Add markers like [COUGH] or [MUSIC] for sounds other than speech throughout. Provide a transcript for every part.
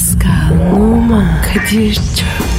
Pascal, Oman, Kadir çok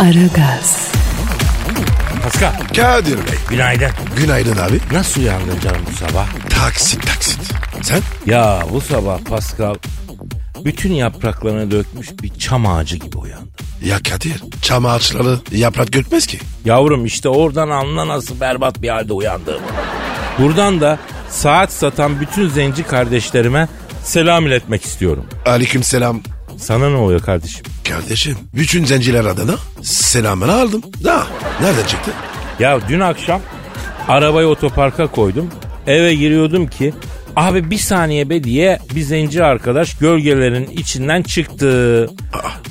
Aragaz, Pascal. Kadir Bey. Günaydın. Günaydın abi. Nasıl uyandın canım bu sabah? Taksit taksit. Sen? Ya bu sabah Pascal bütün yapraklarını dökmüş bir çam ağacı gibi uyandım. Ya Kadir. Çam ağaçları yaprak götmez ki. Yavrum işte oradan anla nasıl berbat bir halde uyandım. Buradan da saat satan bütün zenci kardeşlerime selam iletmek istiyorum. Aleyküm selam. Sana ne oluyor kardeşim? Kardeşim bütün zenciler adına selamını aldım. Da nereden çıktı? Ya dün akşam arabayı otoparka koydum. Eve giriyordum ki abi bir saniye be diye bir zenci arkadaş gölgelerin içinden çıktı.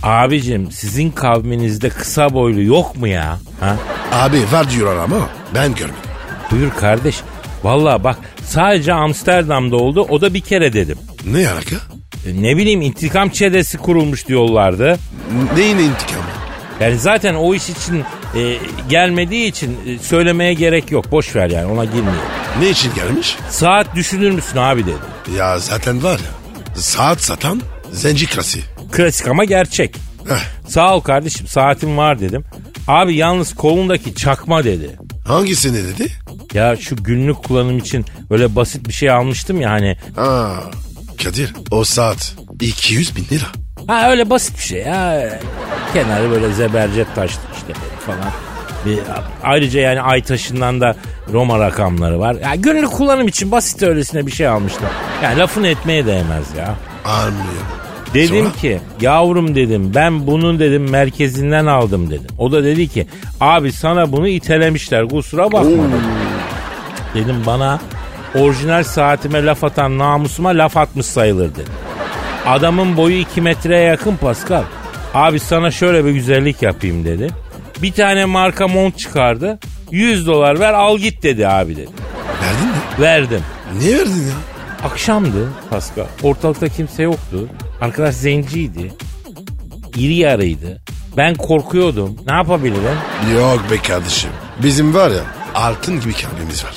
Abicim sizin kavminizde kısa boylu yok mu ya? Ha? Abi var diyorlar ama ben görmedim. Buyur kardeş. Vallahi bak sadece Amsterdam'da oldu o da bir kere dedim. Ne alaka? Ne bileyim intikam çetesi kurulmuş diyorlardı. Neyin intikamı? Yani zaten o iş için e, gelmediği için e, söylemeye gerek yok. Boş ver yani ona girmeyelim. Ne için gelmiş? Saat düşünür müsün abi dedi. Ya zaten var ya. Saat satan zenci klasiği. Klasik ama gerçek. Heh, Sağ ol kardeşim saatim var dedim. Abi yalnız kolundaki çakma dedi. hangisini dedi? Ya şu günlük kullanım için böyle basit bir şey almıştım ya hani. Aa, Kadir o saat 200 bin lira. Ha öyle basit bir şey ya. Kenarı böyle zebercet taşlı işte falan. Bir, ayrıca yani ay taşından da Roma rakamları var. Ya günlük kullanım için basit öylesine bir şey almıştım. Yani lafını etmeye değmez ya. Anlıyorum. Dedim Sonra? ki yavrum dedim ben bunun dedim merkezinden aldım dedim. O da dedi ki abi sana bunu itelemişler kusura bakma dedim. Dedim bana orijinal saatime laf atan namusuma laf atmış sayılır dedim. Adamın boyu 2 metreye yakın Pascal. Abi sana şöyle bir güzellik yapayım dedi. Bir tane marka mont çıkardı. 100 dolar ver al git dedi abi dedi. Verdin mi? Verdim. Niye verdin ya? Akşamdı Pascal. Ortalıkta kimse yoktu. Arkadaş zenciydi. İri yarıydı. Ben korkuyordum. Ne yapabilirim? Yok be kardeşim. Bizim var ya altın gibi kalbimiz var.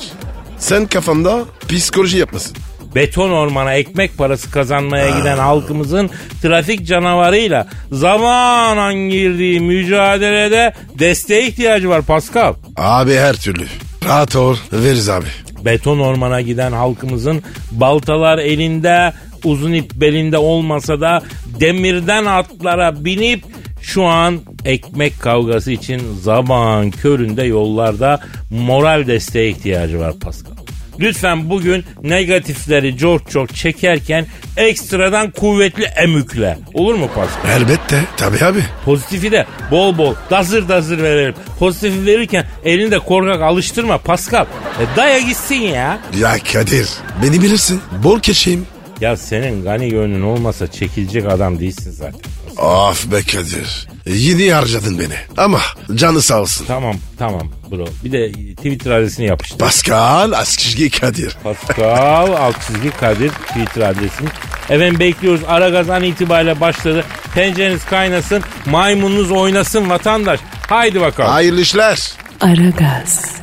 Sen kafanda psikoloji yapmasın. Beton ormana ekmek parası kazanmaya giden halkımızın trafik canavarıyla zamanan girdiği mücadelede desteğe ihtiyacı var Pascal. Abi her türlü. Rahat ol veririz abi. Beton ormana giden halkımızın baltalar elinde, uzun ip belinde olmasa da demirden atlara binip şu an ekmek kavgası için zaman köründe yollarda moral desteğe ihtiyacı var Pascal. Lütfen bugün negatifleri çok çok çekerken ekstradan kuvvetli emükle. Olur mu Pascal? Elbette. Tabii abi. Pozitifi de bol bol dazır dazır verelim. Pozitifi verirken elini de korkak alıştırma Pascal. E, daya gitsin ya. Ya Kadir beni bilirsin. Bol keçeyim. Ya senin gani gönlün olmasa çekilecek adam değilsin zaten. Of be Kadir. Yine harcadın beni. Ama canı sağ olsun. Tamam tamam bro. Bir de Twitter adresini yapıştır. Pascal Askizgi Kadir. Pascal [LAUGHS] alt çizgi Kadir Twitter adresini. Efendim bekliyoruz. Aragaz an itibariyle başladı. Tencereniz kaynasın. Maymununuz oynasın vatandaş. Haydi bakalım. Hayırlı işler. Aragaz.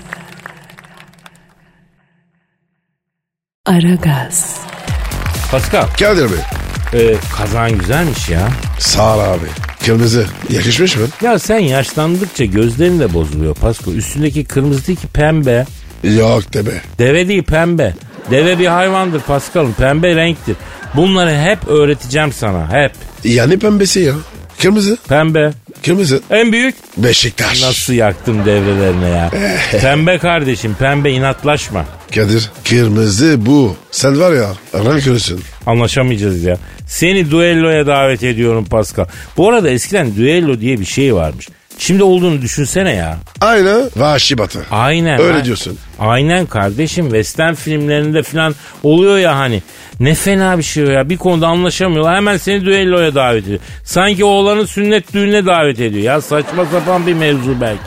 Aragaz, Pascal Kadir Bey. e, kazan güzelmiş ya. Sağ ol abi. Kırmızı. Yakışmış mı? Ya sen yaşlandıkça gözlerin de bozuluyor Pasko. Üstündeki kırmızı değil ki pembe. Yok de be. Deve değil pembe. Deve bir hayvandır Paskal'ım. Pembe renktir. Bunları hep öğreteceğim sana. Hep. Yani pembesi ya. Kırmızı. Pembe. Kırmızı. En büyük. Beşiktaş. Nasıl yaktım devrelerine ya. pembe kardeşim. Pembe inatlaşma. Kadir kırmızı bu. Sen var ya renk körüsün. Anlaşamayacağız ya. Seni duelloya davet ediyorum Pascal. Bu arada eskiden duello diye bir şey varmış. Şimdi olduğunu düşünsene ya. Aynı Vahşi Batı. Aynen. Öyle Ay- diyorsun. Aynen kardeşim. Western filmlerinde falan oluyor ya hani. Ne fena bir şey ya. Bir konuda anlaşamıyorlar. Hemen seni düelloya davet ediyor. Sanki oğlanın sünnet düğününe davet ediyor. Ya saçma sapan bir mevzu belki.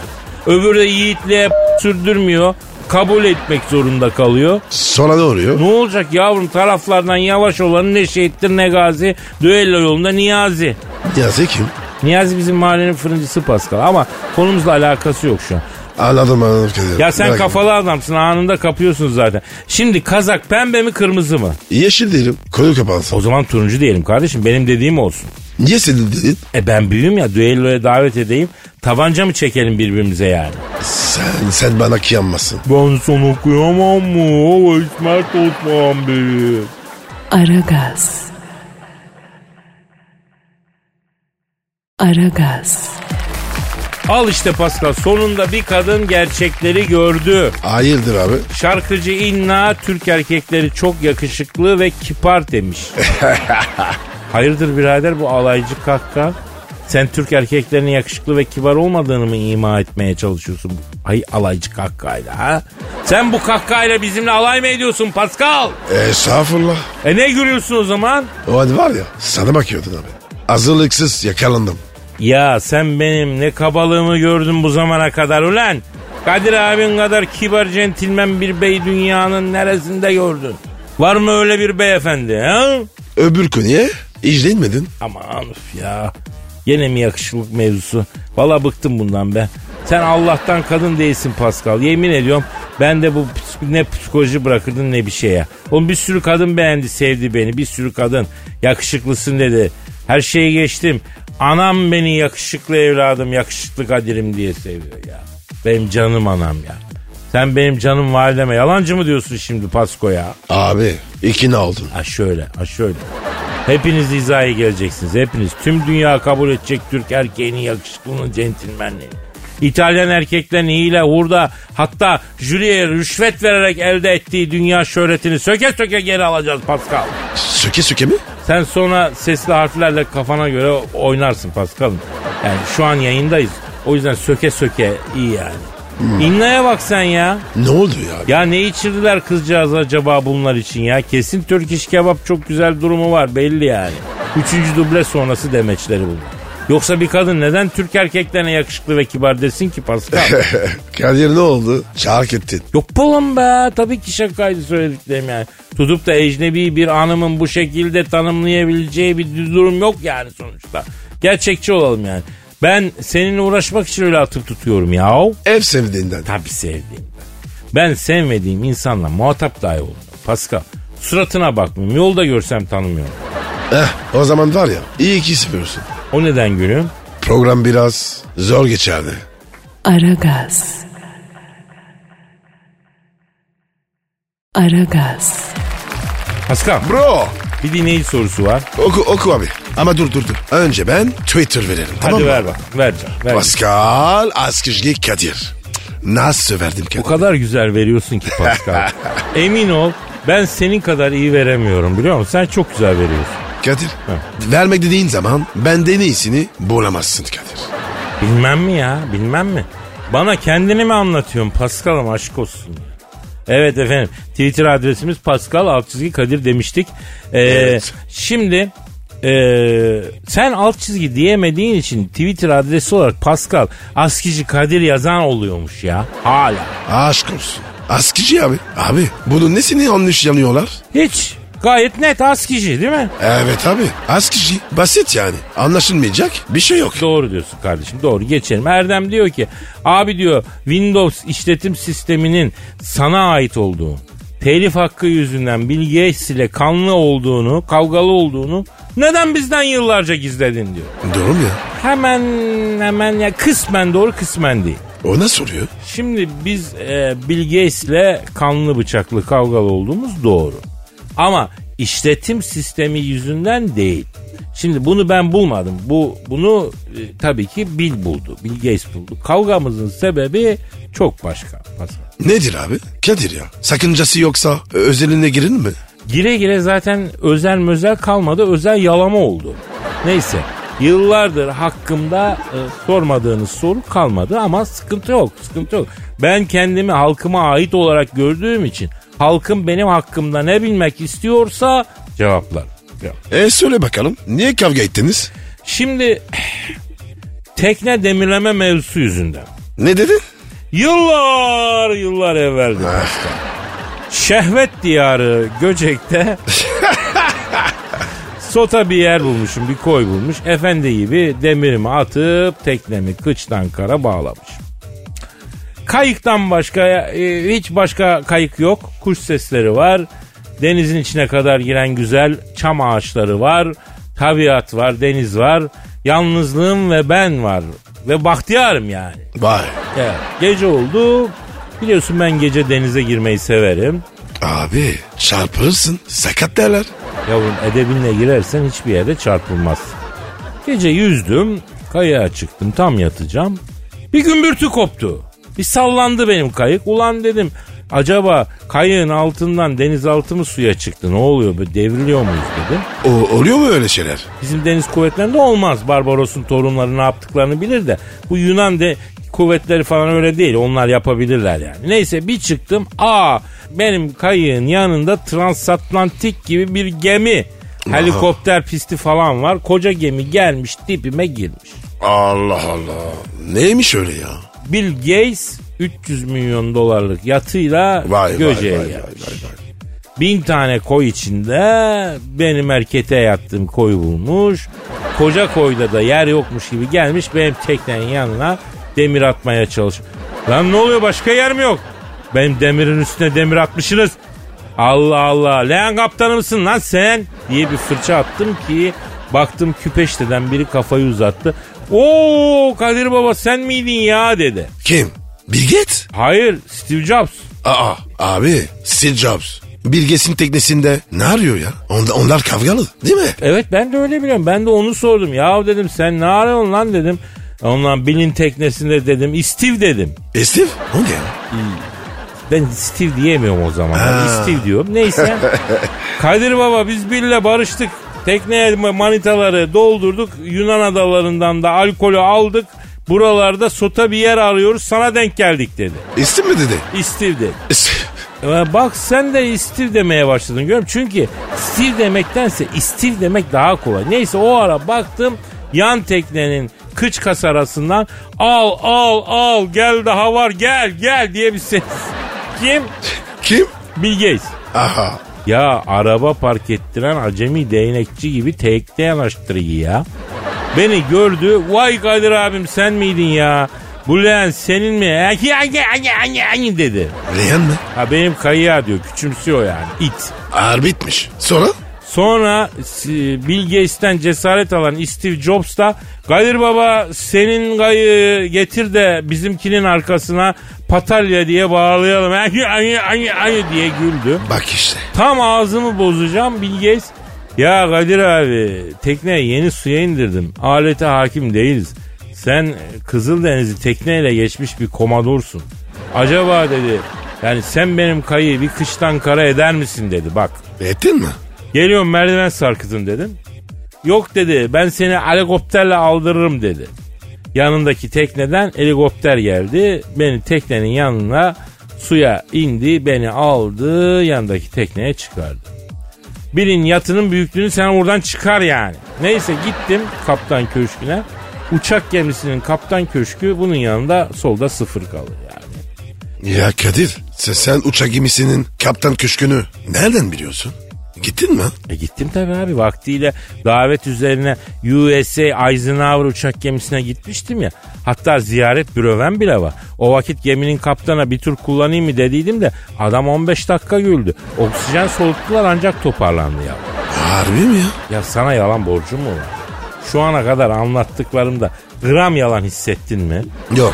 Öbürü de yiğitliğe sürdürmüyor. Kabul etmek zorunda kalıyor. Sonra ne oluyor? Ne olacak yavrum taraflardan yavaş olanı ne şehittir ne gazi. Düello yolunda Niyazi. Niyazi kim? Niyazi bizim mahallenin fırıncısı Pascal ama konumuzla alakası yok şu an. Anladım anladım Kadir. Ya sen Merak kafalı adamsın anında kapıyorsun zaten. Şimdi kazak pembe mi kırmızı mı? etme. Yeşil değilim. Konu kapansın. O zaman turuncu diyelim kardeşim benim dediğim olsun. Niye senin dedin? E ben büyüğüm ya düelloya davet edeyim. Tabanca mı çekelim birbirimize yani? Sen, sen bana kıyanmasın. Ben sana kıyamam mı? O İsmet Osman Bey. Aragaz. Aragaz. Al işte Pascal sonunda bir kadın gerçekleri gördü. Hayırdır abi? Şarkıcı İnna Türk erkekleri çok yakışıklı ve kipar demiş. [LAUGHS] Hayırdır birader bu alaycı kahkaha? Sen Türk erkeklerinin yakışıklı ve kibar olmadığını mı ima etmeye çalışıyorsun? Ay alaycı kahkahayla ha? Sen bu kahkahayla bizimle alay mı ediyorsun Pascal? Estağfurullah. E ne gülüyorsun o zaman? O an var ya sana bakıyordun abi. Hazırlıksız yakalandım. Ya sen benim ne kabalığımı gördün bu zamana kadar ulan. Kadir abin kadar kibar centilmen bir bey dünyanın neresinde gördün? Var mı öyle bir beyefendi ha? Öbür konuya hiç değinmedin. Aman üf ya. Gene mi yakışıklık mevzusu? Valla bıktım bundan be. Sen Allah'tan kadın değilsin Pascal. Yemin ediyorum ben de bu ne psikoloji bırakırdın ne bir şeye. Oğlum bir sürü kadın beğendi sevdi beni. Bir sürü kadın yakışıklısın dedi. Her şeyi geçtim. Anam beni yakışıklı evladım yakışıklı Kadir'im diye seviyor ya. Benim canım anam ya. Sen benim canım valideme yalancı mı diyorsun şimdi Pasko ya? Abi ikna oldun. Ha şöyle, ha şöyle. Hepiniz hizaya geleceksiniz. Hepiniz. Tüm dünya kabul edecek Türk erkeğinin yakışıklının centilmenliğini. İtalyan erkeklerin hile, hurda hatta jüriye rüşvet vererek elde ettiği dünya şöhretini söke söke geri alacağız Pascal. Söke söke mi? Sen sonra sesli harflerle kafana göre oynarsın Pascal'ım. Yani şu an yayındayız. O yüzden söke söke iyi yani. İnna'ya bak sen ya. Ne oldu ya? Ya ne içirdiler kızcağız acaba bunlar için ya? Kesin Türk iş kebap çok güzel durumu var belli yani. Üçüncü duble sonrası demeçleri bunlar. Yoksa bir kadın neden Türk erkeklerine yakışıklı ve kibar desin ki Pascal? [LAUGHS] Kadir ne oldu? Çark ettin. Yok oğlum be. Tabii ki şakaydı söylediklerim yani. Tutup da ecnebi bir hanımın bu şekilde tanımlayabileceği bir durum yok yani sonuçta. Gerçekçi olalım yani. Ben seninle uğraşmak için öyle atıp tutuyorum ya. Ev sevdiğinden. Tabii sevdiğim. Ben sevmediğim insanla muhatap dahi olmuyorum. Pascal suratına bakmıyorum. Yolda görsem tanımıyorum. Eh o zaman var ya iyi ki seviyorsun. O neden gülüm? Program biraz zor geçerdi. Aragaz. Aragaz. Pascal Bro bir dinleyici sorusu var. oku oku abi. Ama dur dur dur. Önce ben Twitter verelim tamam Hadi mı? ver bak. Ver. Ver. Pascal Askışgi Kadir. Nasıl verdim Kadir? O kadar güzel veriyorsun ki Pascal. [LAUGHS] Emin ol ben senin kadar iyi veremiyorum biliyor musun? Sen çok güzel veriyorsun. Kadir. Vermek dediğin zaman benden iyisini bulamazsın Kadir. Bilmem mi ya bilmem mi? Bana kendini mi anlatıyorsun Pascal'ım aşk olsun. Evet efendim Twitter adresimiz Pascal alt çizgi Kadir demiştik. Ee, Evet. Şimdi ee, sen alt çizgi diyemediğin için Twitter adresi olarak Pascal Askici Kadir yazan oluyormuş ya. Hala. Aşk olsun. Askıcı abi. Abi bunun nesini yanlış yanıyorlar? Hiç. Gayet net Askici değil mi? Evet abi. Askıcı. Basit yani. Anlaşılmayacak bir şey yok. Doğru diyorsun kardeşim doğru geçelim. Erdem diyor ki abi diyor Windows işletim sisteminin sana ait olduğu telif hakkı yüzünden Bill Gates ile kanlı olduğunu kavgalı olduğunu neden bizden yıllarca gizledin diyor. Doğru mu ya? Hemen hemen ya kısmen doğru kısmen değil. O ne soruyor? Şimdi biz e, Bill Gates ile kanlı bıçaklı kavgalı olduğumuz doğru. Ama işletim sistemi yüzünden değil. Şimdi bunu ben bulmadım. Bu bunu e, tabii ki Bill buldu. Bill Gates buldu. Kavgamızın sebebi çok başka. Pascal. Nedir abi? Kadir ya. Sakıncası yoksa özeline girin mi? Gire gire zaten özel mözel kalmadı. Özel yalama oldu. Neyse. Yıllardır hakkımda e, sormadığınız soru kalmadı ama sıkıntı yok, sıkıntı yok. Ben kendimi halkıma ait olarak gördüğüm için halkım benim hakkımda ne bilmek istiyorsa cevaplar. Cevap. E söyle bakalım. Niye kavga ettiniz? Şimdi tekne demirleme mevzusu yüzünden. Ne dedin? Yıllar yıllar evveldi başta. Şehvet diyarı Göcek'te [LAUGHS] sota bir yer bulmuşum, bir koy bulmuş. Efendi gibi demirimi atıp teknemi kıçtan kara bağlamış. Kayıktan başka e, hiç başka kayık yok. Kuş sesleri var. Denizin içine kadar giren güzel çam ağaçları var. Tabiat var, deniz var. Yalnızlığım ve ben var. Ve bahtiyarım yani. Vay. Evet, gece oldu. Biliyorsun ben gece denize girmeyi severim. Abi çarpılırsın. Sakat derler. Yavrum edebinle girersen hiçbir yerde çarpılmazsın. Gece yüzdüm, kayaya çıktım tam yatacağım. Bir gümbürtü koptu. Bir sallandı benim kayık. Ulan dedim acaba kayığın altından denizaltı mı suya çıktı? Ne oluyor böyle devriliyor muyuz dedim. O, oluyor mu öyle şeyler? Bizim deniz kuvvetlerinde olmaz. Barbaros'un torunları ne yaptıklarını bilir de. Bu Yunan de kuvvetleri falan öyle değil. Onlar yapabilirler yani. Neyse bir çıktım. Aa benim kayığın yanında transatlantik gibi bir gemi. Helikopter pisti falan var. Koca gemi gelmiş dibime girmiş. Allah Allah. Neymiş öyle ya? Bill Gates 300 milyon dolarlık yatıyla Vay vay Göce'ye vay, vay, gelmiş. vay, vay. Bin tane koy içinde benim erkete yattığım koyu bulmuş. Koca koyda da yer yokmuş gibi gelmiş benim teknenin yanına demir atmaya çalış. Lan ne oluyor başka yer mi yok? Benim demirin üstüne demir atmışsınız. Allah Allah leğen kaptanı mısın lan sen? Diye bir fırça attım ki baktım küpeşteden biri kafayı uzattı. Oo Kadir Baba sen miydin ya dedi. Kim? Bill Gates? Hayır Steve Jobs. Aa abi Steve Jobs. Bill Gates'in teknesinde ne arıyor ya? Onlar, onlar kavgalı değil mi? Evet ben de öyle biliyorum. Ben de onu sordum. Ya dedim sen ne arıyorsun lan dedim. Ondan Bill'in teknesinde dedim. Steve dedim. E Steve? O ne ya? Ben Steve diyemiyorum o zaman. Ha. Steve diyorum. Neyse. [LAUGHS] Kadir Baba biz Bill'le barıştık. Tekneye manitaları doldurduk. Yunan adalarından da alkolü aldık. Buralarda sota bir yer arıyoruz. Sana denk geldik dedi. Steve mi dedi? Steve dedi. E Bak sen de Steve demeye başladın görüyorum. Çünkü Steve demektense Steve demek daha kolay. Neyse o ara baktım yan teknenin kıç kas arasından al al al gel daha var gel gel diye bir ses. Kim? Kim? Bill Gates. Aha. Ya araba park ettiren acemi değnekçi gibi tekte yanaştırıyor ya. Beni gördü. Vay Kadir abim sen miydin ya? Bu leğen senin mi? Aki, aki, aki, aki, aki dedi. Leyen mi? Ha benim kayığa diyor. Küçümsüyor yani. it. Ağır bitmiş. Sonra? Sonra Bill Gates'ten cesaret alan Steve Jobs da Kadir Baba senin kayığı getir de bizimkinin arkasına patalya diye bağlayalım. Ay, ay, ay, ay diye güldü. Bak işte. Tam ağzımı bozacağım Bill Gates. Ya Kadir abi tekneye yeni suya indirdim. Alete hakim değiliz. Sen Kızıldeniz'i tekneyle geçmiş bir komodorsun. Acaba dedi yani sen benim kayıyı bir kıştan kara eder misin dedi bak. Ettin mi? Geliyorum merdiven sarkıtın dedim. Yok dedi ben seni helikopterle aldırırım dedi. Yanındaki tekneden helikopter geldi. Beni teknenin yanına suya indi beni aldı yanındaki tekneye çıkardı. Birin yatının büyüklüğünü sen oradan çıkar yani. Neyse gittim kaptan köşküne. Uçak gemisinin kaptan köşkü bunun yanında solda sıfır kalır yani. Ya Kadir sen, sen uçak gemisinin kaptan köşkünü nereden biliyorsun? Gittin mi? E gittim tabii abi vaktiyle davet üzerine USA Eisenhower uçak gemisine gitmiştim ya. Hatta ziyaret büroven bile var. O vakit geminin kaptana bir tur kullanayım mı dediydim de adam 15 dakika güldü. Oksijen soluttular ancak toparlandı ya. Harbi mi ya? Ya sana yalan borcum mu var? Şu ana kadar anlattıklarımda gram yalan hissettin mi? Yok.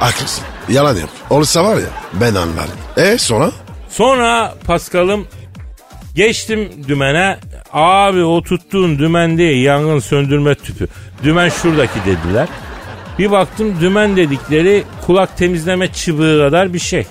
Haklısın. Yalan yok. Olursa var ya ben anlarım. E sonra? Sonra Paskal'ım geçtim dümene. Abi o tuttuğun dümen değil yangın söndürme tüpü. Dümen şuradaki dediler. Bir baktım dümen dedikleri kulak temizleme çıbığı kadar bir şey.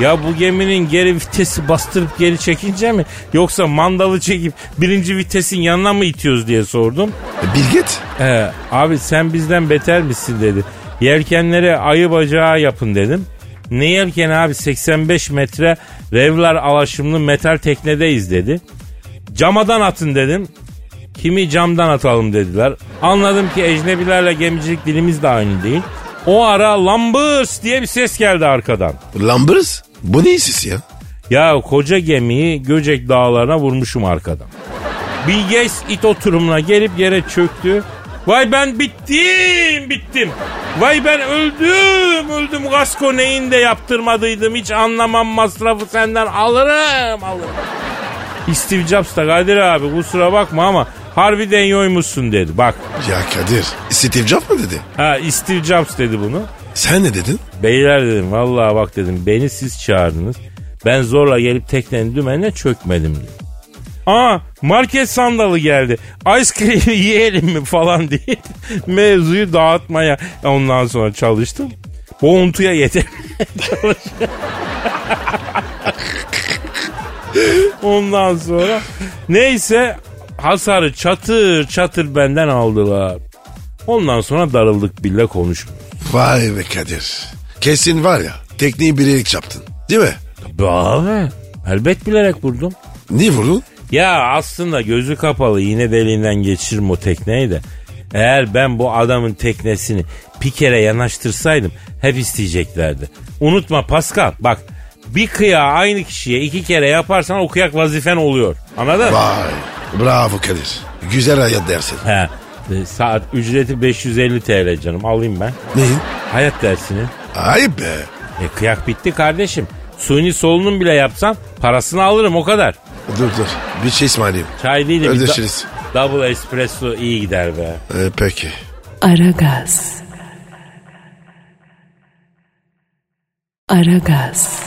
Ya bu geminin geri vitesi bastırıp geri çekince mi yoksa mandalı çekip birinci vitesin yanına mı itiyoruz diye sordum. Bilget. He, abi sen bizden beter misin dedi. Yelkenleri ayı bacağı yapın dedim. Ne yelken abi 85 metre revlar alaşımlı metal teknedeyiz dedi. Camadan atın dedim. Kimi camdan atalım dediler. Anladım ki ecnebilerle gemicilik dilimiz de aynı değil. O ara lambırs diye bir ses geldi arkadan. Lambers? Bu ne sesi ya? Ya koca gemiyi Göcek dağlarına vurmuşum arkadan. Bill Gates it oturumuna gelip yere çöktü. Vay ben bittim bittim. Vay ben öldüm öldüm kasko neyin de yaptırmadıydım. Hiç anlamam masrafı senden alırım alırım. Steve Jobs da Kadir abi kusura bakma ama harbiden yoymuşsun dedi. Bak Ya Kadir. Steve Jobs mı dedi? ha Steve Jobs dedi bunu. Sen ne dedin? Beyler dedim vallahi bak dedim beni siz çağırdınız. Ben zorla gelip teknenin dümenine çökmedim dedim. Aa market sandalı geldi. Ice cream [LAUGHS] yiyelim mi falan diye [LAUGHS] mevzuyu dağıtmaya ondan sonra çalıştım. Boğuntuya yeter. [LAUGHS] ondan sonra neyse hasarı çatır çatır benden aldılar. Ondan sonra darıldık bile konuşmuyoruz. Vay be Kadir. Kesin var ya tekniği bilerek yaptın. Değil mi? Be abi elbet bilerek vurdum. Niye vurdun? Ya aslında gözü kapalı iğne deliğinden geçiririm o tekneyi de. Eğer ben bu adamın teknesini bir kere yanaştırsaydım hep isteyeceklerdi. Unutma Pascal bak bir kıya aynı kişiye iki kere yaparsan o kıyak vazifen oluyor. Anladın? Vay. Bravo Kadir. Güzel hayat dersin. He. e, Saat ücreti 550 TL canım alayım ben. Neyin? Hayat dersini. Ayıp be. E kıyak bitti kardeşim. Suni solunum bile yapsam parasını alırım o kadar. Dur dur. Bir şey ısmarlayayım. Çay değil de bir da- Ödeşiriz. double espresso iyi gider be. Ee, peki. Aragaz. Aragaz.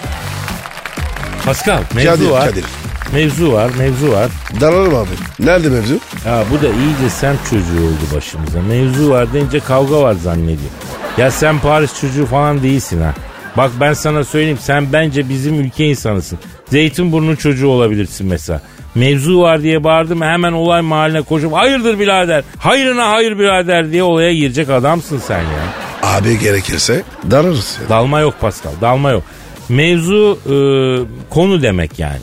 Pascal mevzu Kadir, var. Kadir. Mevzu var, mevzu var. Dalalım abi. Nerede mevzu? Ya bu da iyice semt çocuğu oldu başımıza. Mevzu var deyince kavga var zannediyor. Ya sen Paris çocuğu falan değilsin ha. Bak ben sana söyleyeyim sen bence bizim ülke insanısın. Zeytinburnu çocuğu olabilirsin mesela. Mevzu var diye bağırdım hemen olay mahalline koşup hayırdır birader, hayrına hayır birader diye olaya girecek adamsın sen ya. Abi gerekirse dararız. ya. Dalma yok Pascal, dalma yok. Mevzu e, konu demek yani.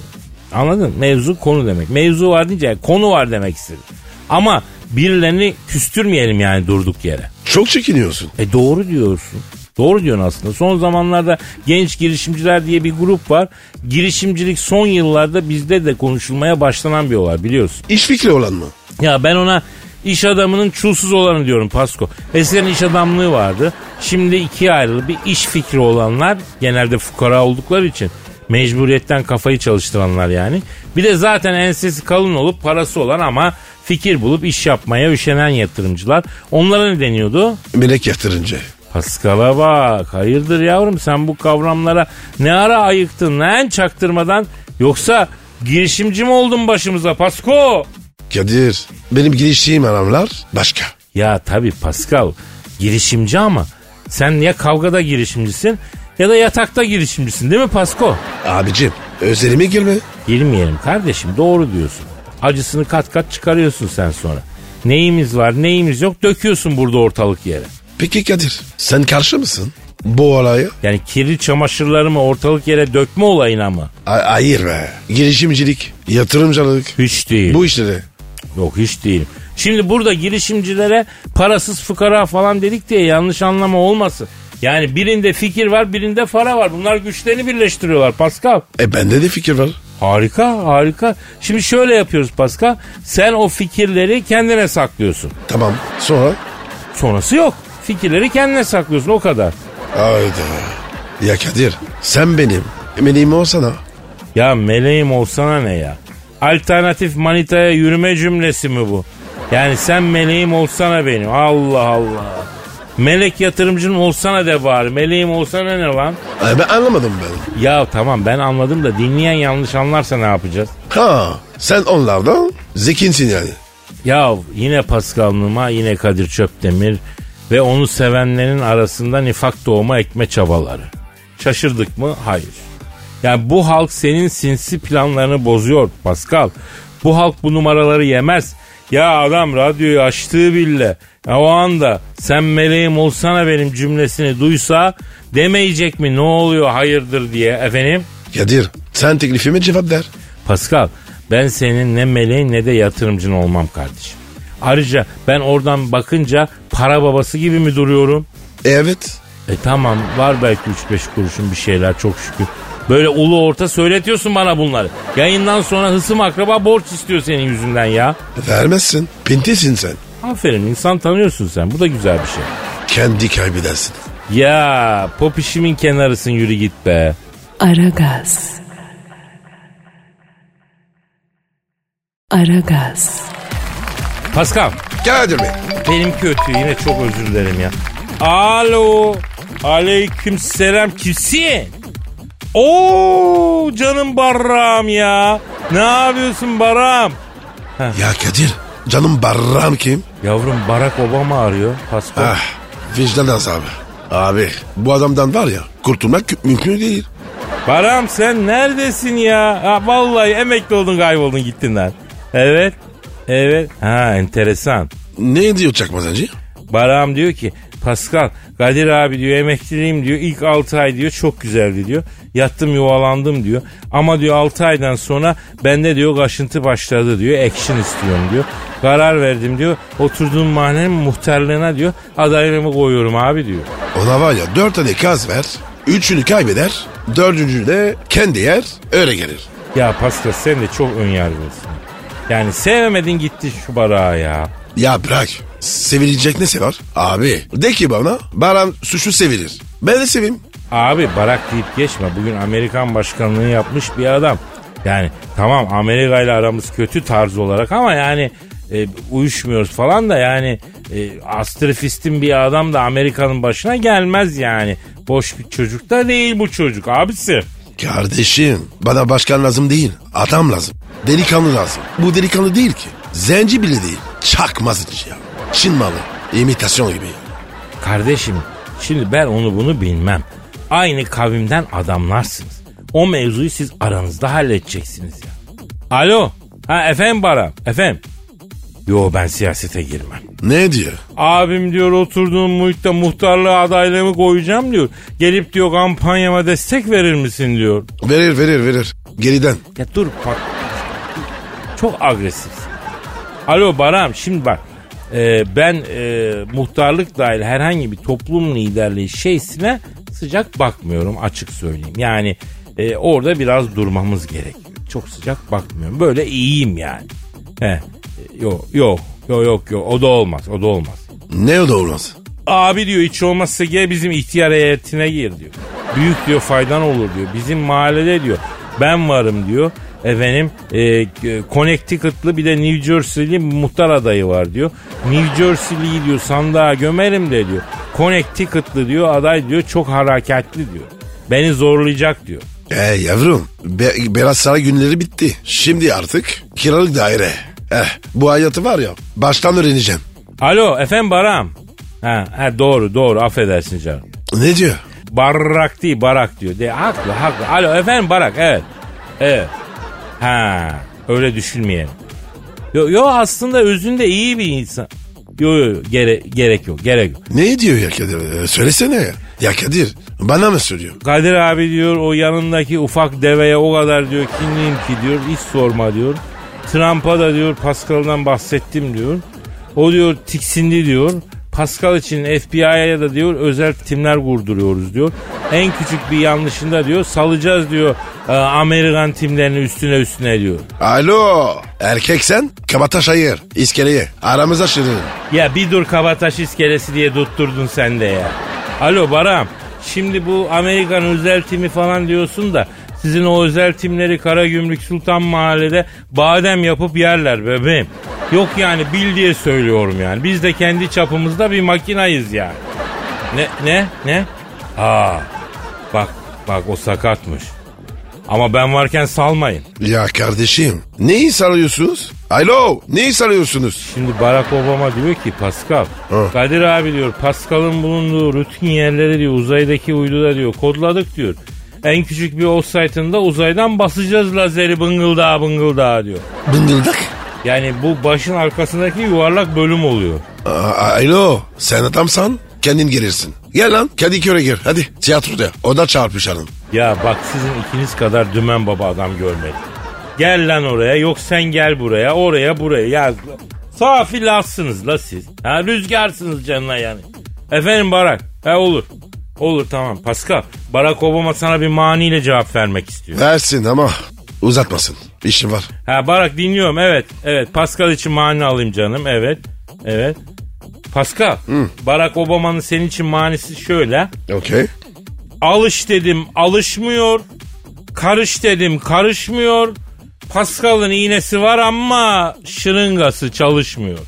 Anladın? mı? Mevzu konu demek. Mevzu var deyince konu var demek istedim. Ama birilerini küstürmeyelim yani durduk yere. Çok çekiniyorsun. E doğru diyorsun. Doğru diyorsun aslında. Son zamanlarda genç girişimciler diye bir grup var. Girişimcilik son yıllarda bizde de konuşulmaya başlanan bir olay biliyorsun. İş fikri olan mı? Ya ben ona iş adamının çulsuz olanı diyorum Pasko. Eskiden iş adamlığı vardı. Şimdi ikiye ayrılı bir iş fikri olanlar genelde fukara oldukları için mecburiyetten kafayı çalıştıranlar yani. Bir de zaten ensesi kalın olup parası olan ama fikir bulup iş yapmaya üşenen yatırımcılar. Onlara ne deniyordu? Melek yatırınca. Paskal'a bak. Hayırdır yavrum sen bu kavramlara ne ara ayıktın lan çaktırmadan? Yoksa girişimci mi oldun başımıza Pasko? Kadir benim giriştiğim adamlar başka. Ya tabii Pascal girişimci ama sen ya kavgada girişimcisin ya da yatakta girişimcisin değil mi Pasko? Abicim özelime girme. Girmeyelim kardeşim doğru diyorsun. Acısını kat kat çıkarıyorsun sen sonra. Neyimiz var neyimiz yok döküyorsun burada ortalık yere. Peki Kadir sen karşı mısın? Bu olaya? Yani kirli çamaşırlarımı ortalık yere dökme olayına mı? A- hayır be. Girişimcilik, yatırımcılık. Hiç değil. Bu işleri. Yok hiç değil. Şimdi burada girişimcilere parasız fıkara falan dedik diye yanlış anlama olmasın. Yani birinde fikir var birinde para var. Bunlar güçlerini birleştiriyorlar Pascal. E bende de fikir var. Harika harika. Şimdi şöyle yapıyoruz Pascal. Sen o fikirleri kendine saklıyorsun. Tamam. Sonra? Sonrası yok. Fikirleri kendine saklıyorsun o kadar. Hayda. Ya Kadir sen benim emeğim olsana. Ya meleğim olsana ne ya? Alternatif manitaya yürüme cümlesi mi bu? Yani sen meleğim olsana benim. Allah Allah. Melek yatırımcın olsana de bari. Meleğim olsana ne lan? Ay ben anlamadım ben. Ya tamam ben anladım da dinleyen yanlış anlarsa ne yapacağız? Ha sen onlardan zekinsin yani. Ya yine Paskal'lıma yine Kadir Çöptemir ve onu sevenlerin arasında nifak doğuma ekme çabaları. Şaşırdık mı? Hayır. Yani bu halk senin sinsi planlarını bozuyor Pascal. Bu halk bu numaraları yemez. Ya adam radyoyu açtığı bile ya o anda sen meleğim olsana benim cümlesini duysa demeyecek mi ne oluyor hayırdır diye efendim? Kadir sen teklifime cevap ver. Pascal ben senin ne meleğin ne de yatırımcın olmam kardeşim. Ayrıca ben oradan bakınca para babası gibi mi duruyorum? Evet. E tamam var belki 3-5 kuruşun bir şeyler çok şükür. Böyle ulu orta söyletiyorsun bana bunları. Yayından sonra hısım akraba borç istiyor senin yüzünden ya. Vermezsin. Pintisin sen. Aferin insan tanıyorsun sen. Bu da güzel bir şey. Kendi kaybedersin. Ya pop işimin kenarısın yürü git be. Aragaz. Aragaz. Pascal Kadir Bey. benim kötü yine çok özür dilerim ya. Alo. Aleyküm selam kimsin? Oo canım Barram ya. Ne yapıyorsun Barram? Ya Kadir canım barram kim? Yavrum Barack Obama arıyor. Pascal. Ah vicdan azabı. Abi bu adamdan var ya kurtulmak mümkün değil. Baram sen neredesin ya? Ha, vallahi emekli oldun kayboldun gittin lan. Evet. Evet. Ha enteresan. Ne diyor çakmazancı? Baram diyor ki Pascal Kadir abi diyor emekliliğim diyor ilk 6 ay diyor çok güzeldi diyor. Yattım yuvalandım diyor. Ama diyor 6 aydan sonra bende diyor kaşıntı başladı diyor. Action istiyorum diyor. Karar verdim diyor. Oturduğum mahallenin muhtarlığına diyor adaylığımı koyuyorum abi diyor. Ona var ya dört tane kaz ver. Üçünü kaybeder. Dördüncü de kendi yer öyle gelir. Ya Pascal sen de çok önyargılısın. Yani sevmedin gitti şu barağı ya. Ya bırak. Sevilecek ne var? Abi de ki bana Baran suçu sevilir. Ben de seveyim. Abi Barak deyip geçme. Bugün Amerikan başkanlığı yapmış bir adam. Yani tamam Amerika ile aramız kötü tarz olarak ama yani e, uyuşmuyoruz falan da yani e, astrofistin bir adam da Amerika'nın başına gelmez yani. Boş bir çocuk da değil bu çocuk abisi. Kardeşim bana başkan lazım değil. Adam lazım. Delikanlı lazım. Bu delikanlı değil ki. Zenci bile değil. Çakmaz ya. Çin malı. İmitasyon gibi. Kardeşim şimdi ben onu bunu bilmem. Aynı kavimden adamlarsınız. O mevzuyu siz aranızda halledeceksiniz ya. Alo. Ha efendim Baran. Efendim. Yo ben siyasete girmem. Ne diyor? Abim diyor oturduğum muhitte muhtarlığa adaylığımı koyacağım diyor. Gelip diyor kampanyama destek verir misin diyor. Verir verir verir. Geriden. Ya dur bak. Çok agresif. Alo Baram şimdi bak. Ee, ben e, muhtarlık dahil herhangi bir toplum liderliği şeysine sıcak bakmıyorum açık söyleyeyim. Yani e, orada biraz durmamız gerekiyor. Çok sıcak bakmıyorum. Böyle iyiyim yani. He. Yok yok yok yok yok o da olmaz o da olmaz. Ne o da olmaz. Abi diyor hiç olmazsa gel bizim ihtiyar heyetine gir diyor. Büyük diyor faydan olur diyor. Bizim mahallede diyor ben varım diyor. Efendim e, Connecticut'lı bir de New Jersey'li muhtar adayı var diyor. New Jersey'liyi diyor sandığa gömerim de diyor. Connecticut'lı diyor aday diyor çok hareketli diyor. Beni zorlayacak diyor. E yavrum be, Berat Saray günleri bitti. Şimdi artık kiralık daire. Eh bu hayatı var ya baştan öğreneceğim. Alo efendim Baram. Ha, ha doğru doğru affedersin canım. Ne diyor? Barrak değil barak diyor. De, haklı haklı. Alo efendim barak evet. Evet. Ha öyle düşünmeyelim. Yo, yo aslında özünde iyi bir insan. Yo yo, gere, gerek yok gerek yok. Ne diyor ya Kadir? Ee, söylesene ya. Ya Kadir bana mı söylüyor? Kadir abi diyor o yanındaki ufak deveye o kadar diyor kinliyim ki diyor hiç sorma diyor. Trump'a da diyor Pascal'dan bahsettim diyor. O diyor tiksindi diyor. Pascal için FBI'ya da diyor özel timler kurduruyoruz diyor. En küçük bir yanlışında diyor salacağız diyor e, Amerikan timlerini üstüne üstüne diyor. Alo erkek sen kabataş ayır iskeleye aramıza şirin. Ya bir dur kabataş iskelesi diye tutturdun sen de ya. Alo Baram şimdi bu Amerikan özel timi falan diyorsun da sizin o özel timleri Karagümrük Sultan Mahalle'de badem yapıp yerler bebeğim. Yok yani bil diye söylüyorum yani. Biz de kendi çapımızda bir makinayız yani. Ne ne ne? Aa bak bak o sakatmış. Ama ben varken salmayın. Ya kardeşim neyi sarıyorsunuz? Alo neyi sarıyorsunuz? Şimdi Barack Obama diyor ki Pascal. Hı. Kadir abi diyor Pascal'ın bulunduğu rutin yerleri diyor uzaydaki uyduda diyor kodladık diyor. En küçük bir offsite'ında uzaydan basacağız lazeri bıngıldağa bıngıldağa diyor. Bıngıldak. Yani bu başın arkasındaki yuvarlak bölüm oluyor. A- Alo sen adamsan kendin gelirsin. Gel lan Kadıköy'e gir hadi tiyatroda o da çarpışalım. Ya bak sizin ikiniz kadar dümen baba adam görmedim. Gel lan oraya yok sen gel buraya oraya buraya. Ya safi lassınız la siz. Ha, rüzgarsınız canına yani. Efendim Barak. Ha olur. Olur tamam. Pascal. Barack Obama sana bir maniyle cevap vermek istiyor. Versin ama uzatmasın işim var. Ha Barak dinliyorum evet. Evet Pascal için mani alayım canım. Evet. Evet. Pascal. Barack Obama'nın senin için manisi şöyle. Okey. Alış dedim alışmıyor. Karış dedim karışmıyor. Pascal'ın iğnesi var ama şırıngası çalışmıyor.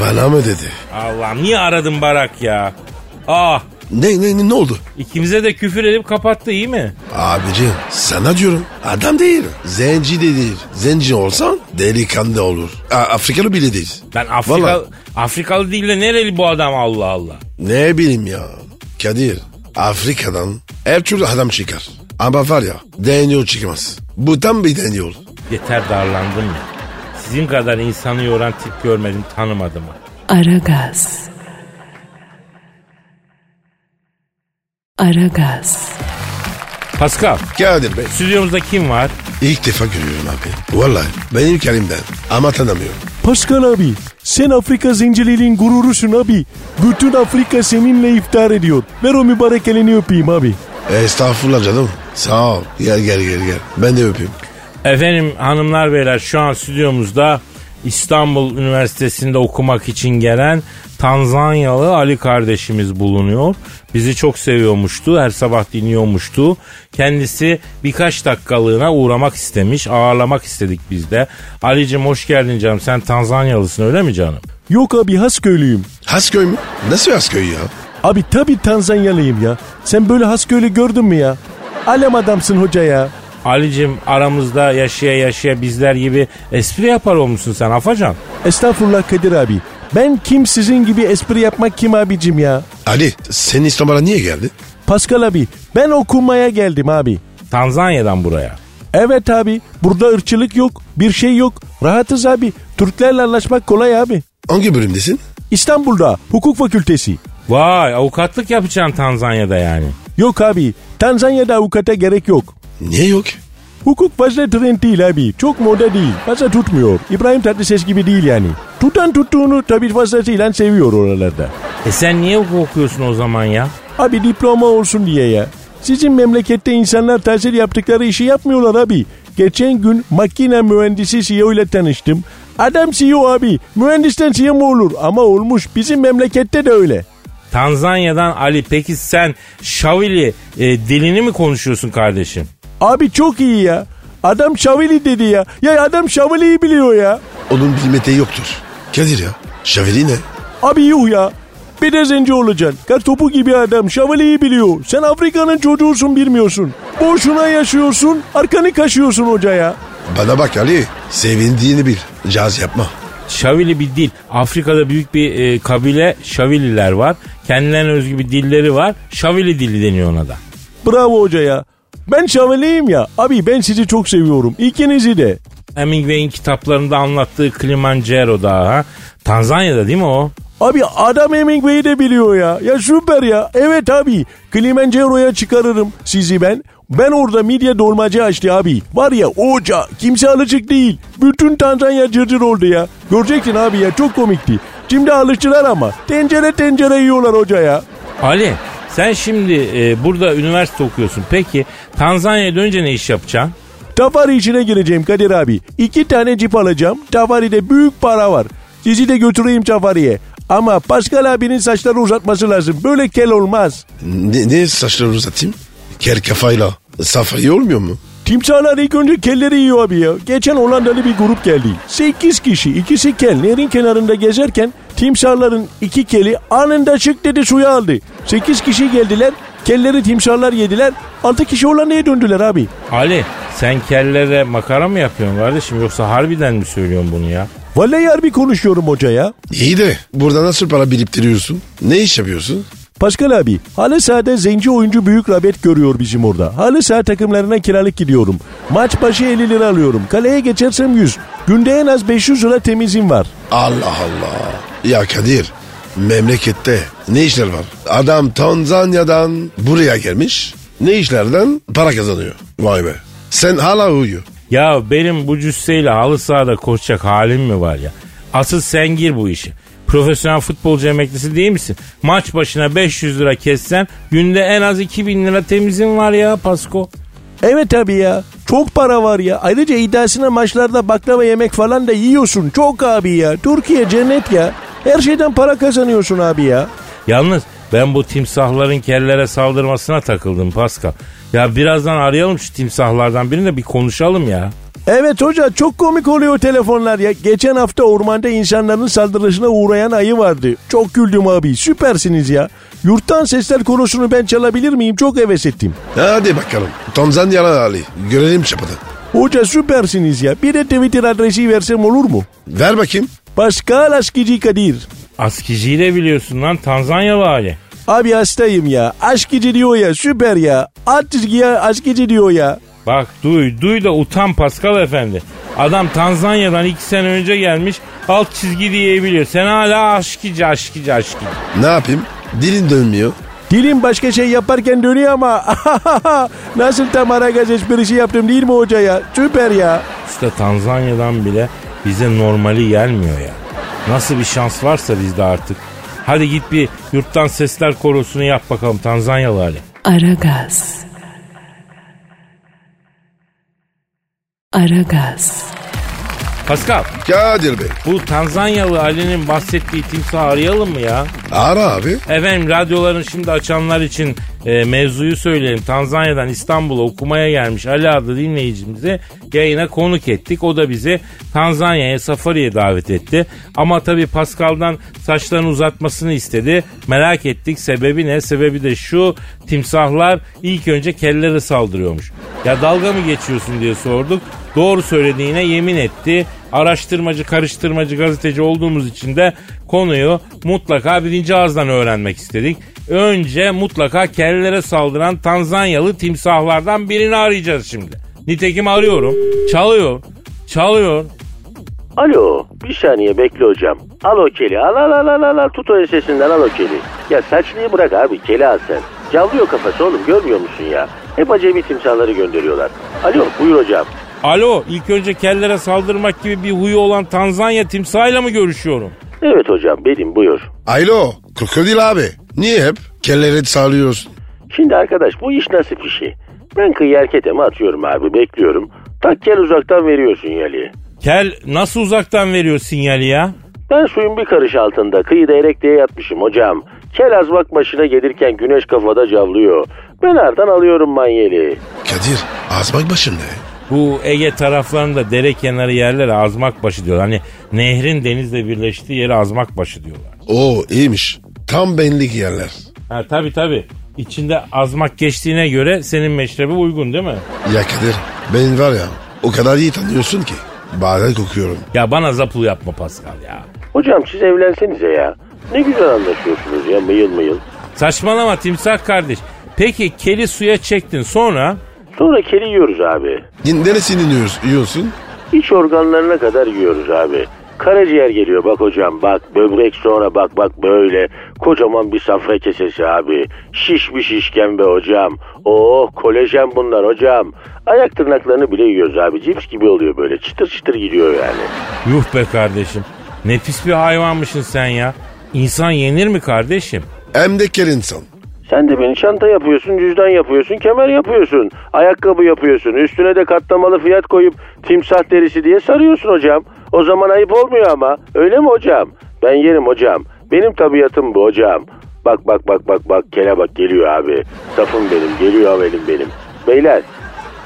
Bana mı dedi? Allah'ım niye aradın Barak ya? Ah Ne ne ne, ne oldu? ikimize de küfür edip kapattı iyi mi? Abici sana diyorum adam değil. Zenci de değil. Zenci olsan delikanlı olur. A- Afrikalı bile değil. Ben Afrika, Vallahi. Afrikalı değil de nereli bu adam Allah Allah. Ne bileyim ya. Kadir Afrika'dan her türlü adam çıkar. Ama var ya deniyor çıkmaz. Bu tam bir deniyor. Yeter darlandım ya. Sizin kadar insanı yoran tip görmedim tanımadım. Aragaz. Aragaz. Pascal Kadir Bey stüdyomuzda kim var? ilk defa görüyorum abi. Vallahi benim kelimden ama tanımıyorum. Pascal abi sen Afrika zenciliğinin gururusun abi. Bütün Afrika seninle iftar ediyor. Ver o mübarek elini öpeyim abi. Estağfurullah canım. Sağ ol. Gel gel gel gel. Ben de öpeyim. Efendim hanımlar beyler şu an stüdyomuzda İstanbul Üniversitesi'nde okumak için gelen Tanzanyalı Ali kardeşimiz bulunuyor. Bizi çok seviyormuştu, her sabah dinliyormuştu. Kendisi birkaç dakikalığına uğramak istemiş, ağırlamak istedik biz de. Ali'cim hoş geldin canım, sen Tanzanyalısın öyle mi canım? Yok abi Hasköylüyüm. Hasköy mü? Nasıl Hasköy ya? Abi tabi Tanzanyalıyım ya. Sen böyle Hasköylü gördün mü ya? Alem adamsın hoca ya. Ali'cim aramızda yaşaya yaşaya bizler gibi espri yapar olmuşsun sen Afacan. Estağfurullah Kadir abi. Ben kim sizin gibi espri yapmak kim abicim ya? Ali senin İstanbul'a niye geldi? Pascal abi ben okumaya geldim abi. Tanzanya'dan buraya. Evet abi burada ırkçılık yok bir şey yok. Rahatız abi. Türklerle anlaşmak kolay abi. Hangi bölümdesin? İstanbul'da hukuk fakültesi. Vay avukatlık yapacaksın Tanzanya'da yani. Yok abi Tanzanya'da avukata gerek yok. Niye yok? Hukuk fazla trend değil abi. Çok moda değil. Fazla tutmuyor. İbrahim Tatlıses gibi değil yani. Tutan tuttuğunu tabii fazlasıyla seviyor oralarda. E sen niye hukuk okuyorsun o zaman ya? Abi diploma olsun diye ya. Sizin memlekette insanlar tahsil yaptıkları işi yapmıyorlar abi. Geçen gün makine mühendisi CEO ile tanıştım. Adam CEO abi. Mühendisten CEO mu olur? Ama olmuş. Bizim memlekette de öyle. Tanzanya'dan Ali peki sen Şavili e, dilini mi konuşuyorsun kardeşim? Abi çok iyi ya. Adam Şavili dedi ya. Ya adam Şavili'yi biliyor ya. Onun bilmediği yoktur. Kadir ya. Şaveli ne? Abi yuh ya. Bir de zenci olacaksın. Kar topu gibi adam Şavali'yi biliyor. Sen Afrika'nın çocuğusun bilmiyorsun. Boşuna yaşıyorsun. Arkanı kaşıyorsun hoca ya. Bana bak Ali. Sevindiğini bil. Caz yapma. Şavili bir dil. Afrika'da büyük bir e, kabile Şavililer var. Kendilerine özgü bir dilleri var. Şavili dili deniyor ona da. Bravo hoca ya. Ben Şavali'yim ya. Abi ben sizi çok seviyorum. İkinizi de. Hemingway'in kitaplarında anlattığı Kilimanjaro Dağı ha. Tanzanya'da değil mi o? Abi adam Hemingway'i de biliyor ya. Ya süper ya. Evet abi. Kilimanjaro'ya çıkarırım sizi ben. Ben orada midye dolmacı açtı abi. Var ya hoca kimse alışık değil. Bütün Tanzanya cırcır oldu ya. Göreceksin abi ya çok komikti. Şimdi alıştılar ama. Tencere tencere yiyorlar hoca ya. Ali sen şimdi e, burada üniversite okuyorsun. Peki Tanzanya'ya dönünce ne iş yapacaksın? Tafari içine gireceğim Kadir abi. İki tane cip alacağım. Tafari'de büyük para var. Sizi de götüreyim Tafari'ye. Ama Pascal abinin saçları uzatması lazım. Böyle kel olmaz. Ne, ne saçları uzatayım? Kel kafayla. Safari olmuyor mu? Timsahlar ilk önce kelleri yiyor abi ya. Geçen Hollandalı bir grup geldi. 8 kişi ikisi kel nehrin kenarında gezerken timsahların iki keli anında çık dedi suya aldı. 8 kişi geldiler kelleri timsahlar yediler 6 kişi Hollanda'ya döndüler abi. Ali sen kellere makara mı yapıyorsun kardeşim yoksa harbiden mi söylüyorsun bunu ya? Vallahi harbi konuşuyorum hoca ya. İyi de burada nasıl para biriktiriyorsun? Ne iş yapıyorsun? Pascal abi halı sahada zenci oyuncu büyük rağbet görüyor bizim orada. Halı saha takımlarına kiralık gidiyorum. Maç başı 50 lira alıyorum. Kaleye geçersem 100. Günde en az 500 lira temizim var. Allah Allah. Ya Kadir memlekette ne işler var? Adam Tanzanya'dan buraya gelmiş. Ne işlerden para kazanıyor. Vay be. Sen hala uyuyor. Ya benim bu cüsseyle halı sahada koşacak halim mi var ya? Asıl sen gir bu işe. Profesyonel futbolcu emeklisi değil misin? Maç başına 500 lira kessen günde en az 2000 lira temizin var ya Pasko. Evet abi ya. Çok para var ya. Ayrıca iddiasına maçlarda baklava yemek falan da yiyorsun. Çok abi ya. Türkiye cennet ya. Her şeyden para kazanıyorsun abi ya. Yalnız ben bu timsahların kellere saldırmasına takıldım Pascal. Ya birazdan arayalım şu timsahlardan birini de bir konuşalım ya. Evet hoca çok komik oluyor telefonlar ya. Geçen hafta ormanda insanların saldırısına uğrayan ayı vardı. Çok güldüm abi süpersiniz ya. Yurttan sesler konusunu ben çalabilir miyim? Çok heves ettim. Hadi bakalım. Tanzanyalı Ali. Görelim çapını. Hoca süpersiniz ya. Bir de Twitter adresi versem olur mu? Ver bakayım. Pascal Askici Kadir. Askiciyi de biliyorsun lan Tanzanyalı hali. Abi hastayım ya. Askici diyor ya süper ya. At çizgiye askici diyor ya. Bak duy, duy da utan Pascal efendi. Adam Tanzanya'dan iki sene önce gelmiş alt çizgi diyebiliyor. Sen hala aşkici aşkici aşkici. Ne yapayım? Dilin dönmüyor. Dilim başka şey yaparken dönüyor ama [LAUGHS] nasıl tam ara gaz esprisi yaptım değil mi hoca ya? Süper ya. İşte Tanzanya'dan bile bize normali gelmiyor ya. Nasıl bir şans varsa bizde artık. Hadi git bir yurttan sesler korosunu yap bakalım Tanzanyalı hali. Aragaz. Aragaz. Pascal Kadir Bey. bu Tanzanyalı Ali'nin bahsettiği timsahı arayalım mı ya? Ara abi. Efendim radyoların şimdi açanlar için e, mevzuyu söyleyelim. Tanzanya'dan İstanbul'a okumaya gelmiş Ali adlı dinleyicimizi yayına konuk ettik. O da bizi Tanzanya'ya safariye davet etti. Ama tabii Pascal'dan saçlarını uzatmasını istedi. Merak ettik sebebi ne? Sebebi de şu timsahlar ilk önce kelleri saldırıyormuş. Ya dalga mı geçiyorsun diye sorduk. Doğru söylediğine yemin etti. Araştırmacı, karıştırmacı, gazeteci olduğumuz için de konuyu mutlaka birinci ağızdan öğrenmek istedik. Önce mutlaka kellere saldıran Tanzanyalı timsahlardan birini arayacağız şimdi. Nitekim arıyorum. Çalıyor. Çalıyor. Alo bir saniye bekle hocam. Al o keli al al al al al, al tut o ensesinden al o keli. Ya saçlıyı bırak abi keli al sen. Cavlıyor kafası oğlum görmüyor musun ya? Hep acemi timsahları gönderiyorlar. Alo buyur hocam. Alo ilk önce kellere saldırmak gibi bir huyu olan Tanzanya timsahıyla mı görüşüyorum? Evet hocam benim buyur. Alo. Krokodil abi. Niye hep kelleri sağlıyorsun? Şimdi arkadaş bu iş nasıl işi? Ben kıyı erketeme atıyorum abi bekliyorum. Tak gel uzaktan veriyorsun yali. Kel nasıl uzaktan veriyor sinyali ya? Ben suyun bir karış altında kıyıda erekliğe yatmışım hocam. Kel azmak başına gelirken güneş kafada cavlıyor. Ben ardan alıyorum manyeli. Kadir azmak başında. Bu Ege taraflarında dere kenarı yerlere azmak başı diyorlar. Hani nehrin denizle birleştiği yere azmak başı diyorlar. Oo iyiymiş. Tam benlik yerler. Ha tabi tabi. İçinde azmak geçtiğine göre senin meşrebe uygun değil mi? Ya Kadir benim var ya o kadar iyi tanıyorsun ki. Bazen kokuyorum. Ya bana zapul yapma Pascal ya. Hocam siz evlensenize ya. Ne güzel anlaşıyorsunuz ya mıyıl mıyıl. Saçmalama timsah kardeş. Peki keli suya çektin sonra? Sonra keli yiyoruz abi. Neresini yiyorsun? yiyorsun? İç organlarına kadar yiyoruz abi. Karaciğer geliyor bak hocam bak böbrek sonra bak bak böyle kocaman bir safra kesesi abi şiş bir şişken be hocam oh kolajen bunlar hocam ayak tırnaklarını bile yiyoruz abi cips gibi oluyor böyle çıtır çıtır gidiyor yani. Yuh be kardeşim. Nefis bir hayvanmışsın sen ya. İnsan yenir mi kardeşim? Hem de kel insan. Sen de beni çanta yapıyorsun, cüzdan yapıyorsun, kemer yapıyorsun, ayakkabı yapıyorsun. Üstüne de katlamalı fiyat koyup timsah derisi diye sarıyorsun hocam. O zaman ayıp olmuyor ama. Öyle mi hocam? Ben yerim hocam. Benim tabiatım bu hocam. Bak bak bak bak bak kele bak geliyor abi. Safım benim, geliyor havelim benim. Beyler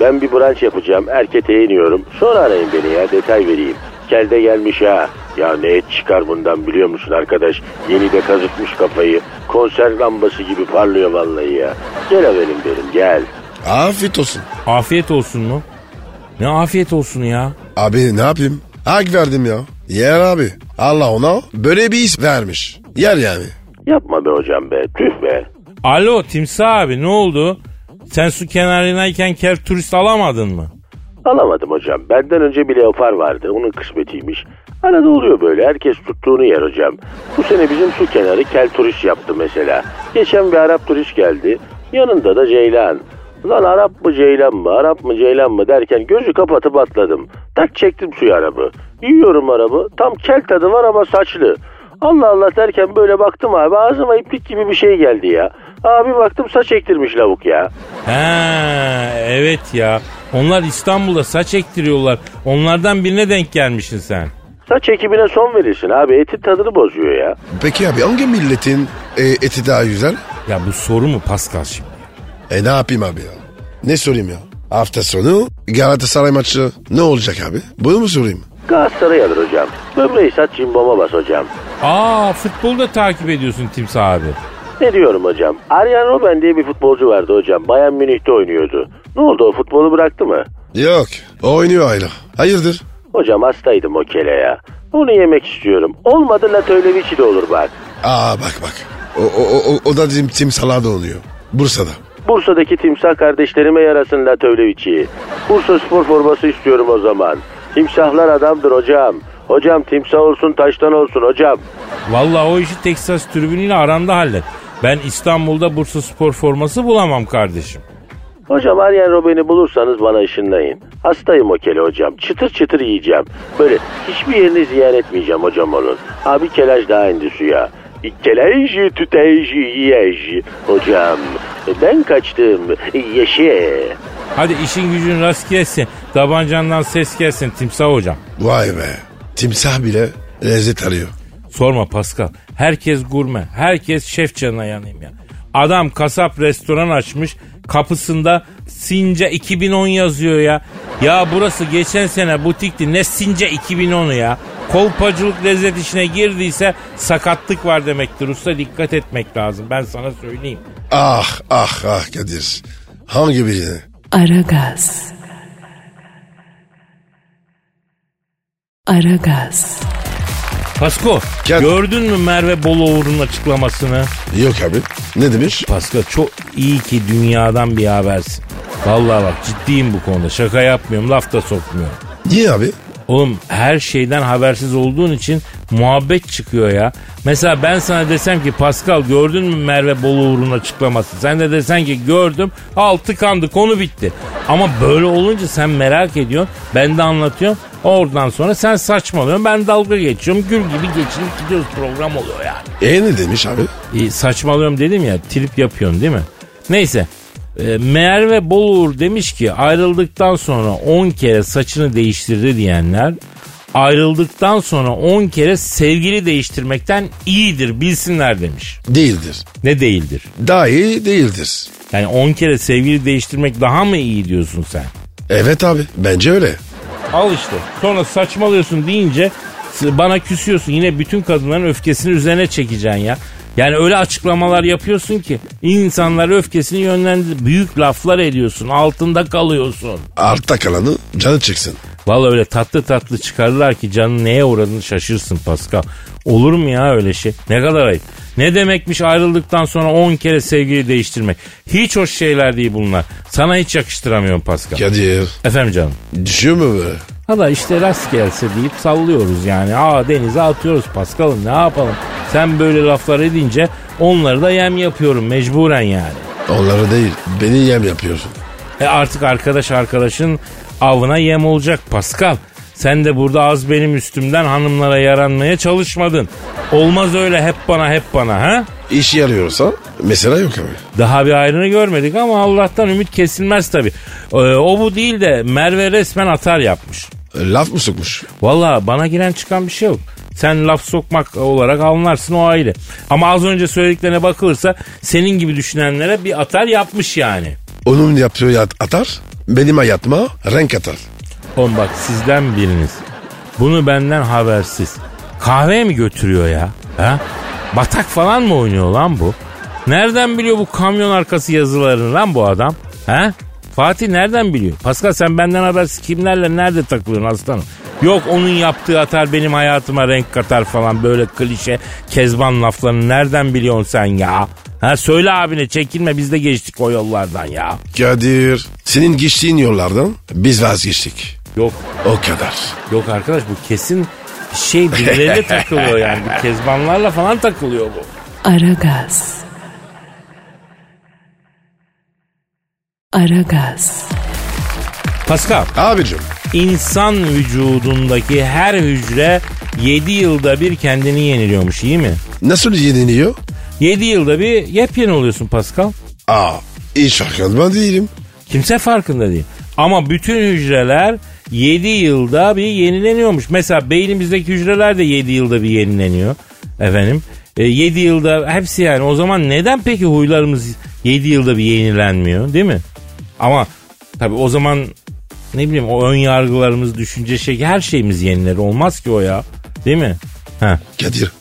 ben bir branş yapacağım. Erkete iniyorum. Sonra arayın beni ya detay vereyim. Kelde gelmiş ha. Ya ne et çıkar bundan biliyor musun arkadaş? Yeni de kazıtmış kafayı. Konser lambası gibi parlıyor vallahi ya. Gel haverim benim gel. Afiyet olsun. Afiyet olsun mu? Ne afiyet olsun ya? Abi ne yapayım? Hak verdim ya. Yer abi. Allah ona böyle bir is vermiş. Yer yani. Yapma be hocam be. Tüh be. Alo Timsah abi ne oldu? Sen su kenarındayken kel turist alamadın mı? Alamadım hocam. Benden önce bir leopar vardı. Onun kısmetiymiş. Arada oluyor böyle. Herkes tuttuğunu yer hocam. Bu sene bizim su kenarı kel turist yaptı mesela. Geçen bir Arap turist geldi. Yanında da Ceylan. Lan Arap mı Ceylan mı Arap mı Ceylan mı derken gözü kapatıp atladım. Tak çektim suyu arabı. Yiyorum arabı. Tam kel tadı var ama saçlı. Allah Allah derken böyle baktım abi ağzıma iplik gibi bir şey geldi ya. Abi baktım saç ektirmiş lavuk ya. He evet ya. Onlar İstanbul'da saç ektiriyorlar. Onlardan birine denk gelmişsin sen. Saç ekibine son verirsin abi etin tadını bozuyor ya. Peki abi hangi milletin e, eti daha güzel? Ya bu soru mu Pascal şimdi? E ne yapayım abi ya? Ne sorayım ya? Hafta sonu Galatasaray maçı ne olacak abi? Bunu mu sorayım? Galatasaray alır hocam. Böbreği sat cimboma bas hocam. Aa futbolu da takip ediyorsun Timsah abi. Ne diyorum hocam? Arjen Robben diye bir futbolcu vardı hocam. Bayern Münih'te oynuyordu. Ne oldu o futbolu bıraktı mı? Yok. O oynuyor hala. Hayırdır? Hocam hastaydım o kele ya. Onu yemek istiyorum. Olmadı Latölevici de olur bak. Aa bak bak. O, o, o, o da tim, timsalada oluyor. Bursa'da. Bursa'daki timsah kardeşlerime yarasın Latölevici. Bursa spor forması istiyorum o zaman. Timsahlar adamdır hocam. Hocam timsah olsun taştan olsun hocam. Vallahi o işi Texas tribünüyle aranda hallet. Ben İstanbul'da Bursa spor forması bulamam kardeşim. Hocam Arjen Robben'i bulursanız bana ışınlayın. Hastayım o kele hocam. Çıtır çıtır yiyeceğim. Böyle hiçbir yerini ziyan etmeyeceğim hocam onun. Abi kelaj daha indi suya. Kelaj tütej yiyej. Hocam ben kaçtım. Yeşe. Hadi işin gücün rast gelsin. Tabancandan ses gelsin Timsah hocam. Vay be. Timsah bile lezzet arıyor. Sorma Pascal. Herkes gurme. Herkes şef canına yanayım ya. Adam kasap restoran açmış. Kapısında Since 2010 yazıyor ya. Ya burası geçen sene butikti. Ne Since 2010'u ya. Kolpacılık lezzet işine girdiyse sakatlık var demektir. Usta dikkat etmek lazım. Ben sana söyleyeyim. Ah ah ah Kadir. Hangi birini? Aragaz. Aragaz. Pasko Gel. gördün mü Merve Boloğur'un açıklamasını? Yok abi. Ne demiş? Pascal çok iyi ki dünyadan bir habersin. Vallahi bak ciddiyim bu konuda. Şaka yapmıyorum, laf da sokmuyorum. Niye abi? Oğlum her şeyden habersiz olduğun için muhabbet çıkıyor ya. Mesela ben sana desem ki Pascal gördün mü Merve Boluğur'un açıklaması? Sen de desen ki gördüm al tıkandı konu bitti. Ama böyle olunca sen merak ediyorsun. Ben de anlatıyorum. Oradan sonra sen saçmalıyorsun. Ben dalga geçiyorum. Gül gibi geçinip gidiyoruz program oluyor yani. E ne demiş abi? E, saçmalıyorum dedim ya trip yapıyorsun değil mi? Neyse e, Merve Boluğur demiş ki ayrıldıktan sonra 10 kere saçını değiştirdi diyenler ayrıldıktan sonra 10 kere sevgili değiştirmekten iyidir bilsinler demiş. Değildir. Ne değildir? Daha iyi değildir. Yani 10 kere sevgili değiştirmek daha mı iyi diyorsun sen? Evet abi. Bence öyle. Al işte sonra saçmalıyorsun deyince bana küsüyorsun. Yine bütün kadınların öfkesini üzerine çekeceksin ya. Yani öyle açıklamalar yapıyorsun ki insanlar öfkesini yönlendir. Büyük laflar ediyorsun. Altında kalıyorsun. Altta kalanı canı çıksın. Vallahi öyle tatlı tatlı çıkarırlar ki canın neye uğradığını şaşırsın Pascal. Olur mu ya öyle şey? Ne kadar ayıp. Ne demekmiş ayrıldıktan sonra 10 kere sevgili değiştirmek. Hiç hoş şeyler değil bunlar. Sana hiç yakıştıramıyorum Pascal. Kadir. Efendim canım. Düşüyor mu be? Hala işte rast gelse deyip sallıyoruz yani. Aa denize atıyoruz Paskal'ım ne yapalım. Sen böyle laflar edince onları da yem yapıyorum mecburen yani. Onları değil. Beni yem yapıyorsun. E artık arkadaş arkadaşın avına yem olacak Pascal. Sen de burada az benim üstümden hanımlara yaranmaya çalışmadın. Olmaz öyle hep bana hep bana ha? İş yarıyorsa mesela yok abi. Daha bir ayrını görmedik ama Allah'tan ümit kesilmez tabii. Ee, o bu değil de Merve resmen atar yapmış. Laf mı sokmuş? Valla bana giren çıkan bir şey yok. Sen laf sokmak olarak anlarsın o ayrı. Ama az önce söylediklerine bakılırsa senin gibi düşünenlere bir atar yapmış yani. Onun yaptığı atar. Benim hayatıma renk atar. Oğlum bak sizden biriniz bunu benden habersiz kahveye mi götürüyor ya? Ha? Batak falan mı oynuyor lan bu? Nereden biliyor bu kamyon arkası yazılarını lan bu adam? Ha? Fatih nereden biliyor? Pascal sen benden habersiz kimlerle nerede takılıyorsun aslanım? Yok onun yaptığı atar benim hayatıma renk katar falan böyle klişe kezban laflarını nereden biliyorsun sen ya? Ha söyle abine çekinme biz de geçtik o yollardan ya. Kadir senin geçtiğin yollardan biz vazgeçtik. Yok O kadar. yok arkadaş bu kesin şey birileriyle [LAUGHS] takılıyor yani. Bu kezbanlarla falan takılıyor bu. Aragaz. Aragaz. Pascal Abicim insan vücudundaki her hücre 7 yılda bir kendini yeniliyormuş iyi mi? nasıl yeniliyor? 7 yılda bir yepyeni oluyorsun Pascal. Aa hiç farkında değilim. Kimse farkında değil. Ama bütün hücreler 7 yılda bir yenileniyormuş. Mesela beynimizdeki hücreler de 7 yılda bir yenileniyor. Efendim. 7 yılda hepsi yani. O zaman neden peki huylarımız 7 yılda bir yenilenmiyor değil mi? Ama tabii o zaman ne bileyim o ön yargılarımız, düşünce şey her şeyimiz yeniler. Olmaz ki o ya. Değil mi? Ha. Kadir.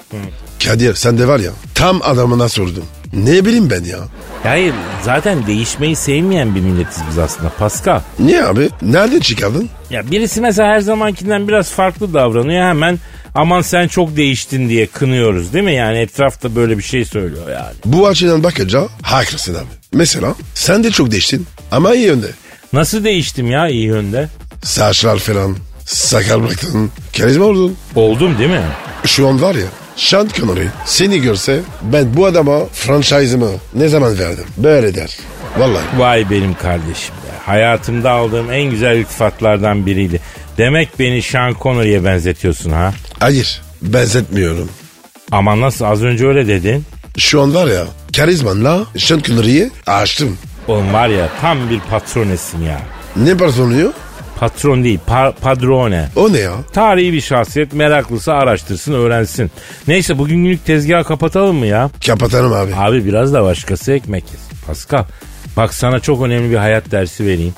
Kadir sen de var ya tam adamına sordum. Ne bileyim ben ya. Hayır zaten değişmeyi sevmeyen bir milletiz biz aslında Pascal. Niye abi? Nereden çıkardın? Ya birisi mesela her zamankinden biraz farklı davranıyor hemen aman sen çok değiştin diye kınıyoruz değil mi? Yani etrafta böyle bir şey söylüyor yani. Bu açıdan bakınca haklısın abi. Mesela sen de çok değiştin ama iyi yönde. Nasıl değiştim ya iyi yönde? Saçlar falan, sakal bıraktın, karizma oldun. Oldum değil mi? Şu an var ya Sean Connery seni görse ben bu adama franchise'ımı ne zaman verdim böyle der. Vallahi. Vay benim kardeşim be. Hayatımda aldığım en güzel iltifatlardan biriydi. Demek beni Sean Connery'e benzetiyorsun ha? Hayır benzetmiyorum. Ama nasıl az önce öyle dedin. Şu an var ya karizmanla Connery'i açtım. Oğlum var ya tam bir patronesin ya. Ne patronuyor? Patron değil pa- padrone. O ne ya? Tarihi bir şahsiyet meraklısı araştırsın öğrensin. Neyse bugün günlük tezgahı kapatalım mı ya? Kapatalım abi. Abi biraz da başkası ekmek yesin. Pascal bak sana çok önemli bir hayat dersi vereyim.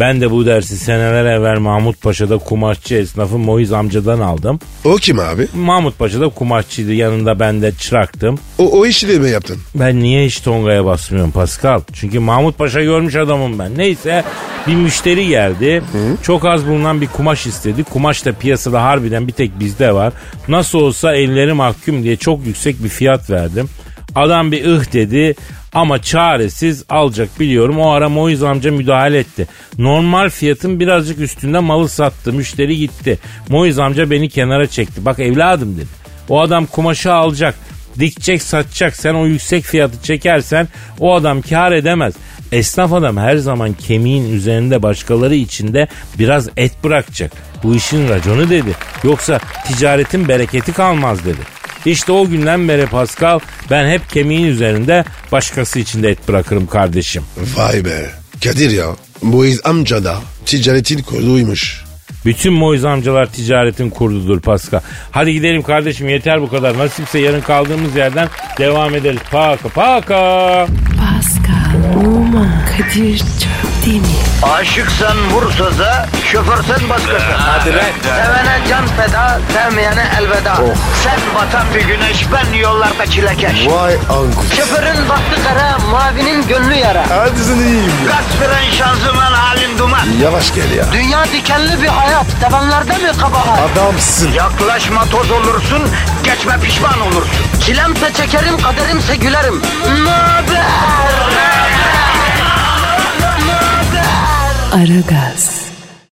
Ben de bu dersi seneler evvel Mahmut Paşa'da kumaşçı esnafı Moiz amcadan aldım. O kim abi? Mahmut Paşa'da kumaşçıydı yanında ben de çıraktım. O, o işi de mi yaptın? Ben niye hiç Tonga'ya basmıyorum Pascal? Çünkü Mahmut Paşa görmüş adamım ben. Neyse bir müşteri geldi. Çok az bulunan bir kumaş istedi. Kumaş da piyasada harbiden bir tek bizde var. Nasıl olsa elleri mahkum diye çok yüksek bir fiyat verdim. Adam bir ıh dedi ama çaresiz alacak biliyorum. O ara Moiz amca müdahale etti. Normal fiyatın birazcık üstünde malı sattı. Müşteri gitti. Moiz amca beni kenara çekti. Bak evladım dedi. O adam kumaşı alacak. Dikecek satacak. Sen o yüksek fiyatı çekersen o adam kar edemez. Esnaf adam her zaman kemiğin üzerinde başkaları içinde biraz et bırakacak. Bu işin raconu dedi. Yoksa ticaretin bereketi kalmaz dedi. İşte o günden beri Pascal ben hep kemiğin üzerinde başkası için de et bırakırım kardeşim. Vay be. Kadir ya. Moiz amca da ticaretin koduymuş. Bütün Moiz amcalar ticaretin kurdudur Pascal. Hadi gidelim kardeşim yeter bu kadar. Nasipse yarın kaldığımız yerden devam ederiz. Paka paka. Pascal, Oman, Kadir çok değil mi? Aşıksan vursa da, şoförsen başkasın. Hadi Sevene can feda, sevmeyene elveda. Sen batan bir güneş, ben yollarda çilekeş. Vay anku. Şoförün baktı kara, mavinin gönlü yara. Hadi sen iyiyim ya. Kasperen şanzıman halin duman. Yavaş gel ya. Dünya dikenli bir hayat, sevenlerde mi kabahar? Adamsın. Yaklaşma toz olursun, geçme pişman olursun. Çilemse çekerim, kaderimse gülerim. Möber! Aragaz.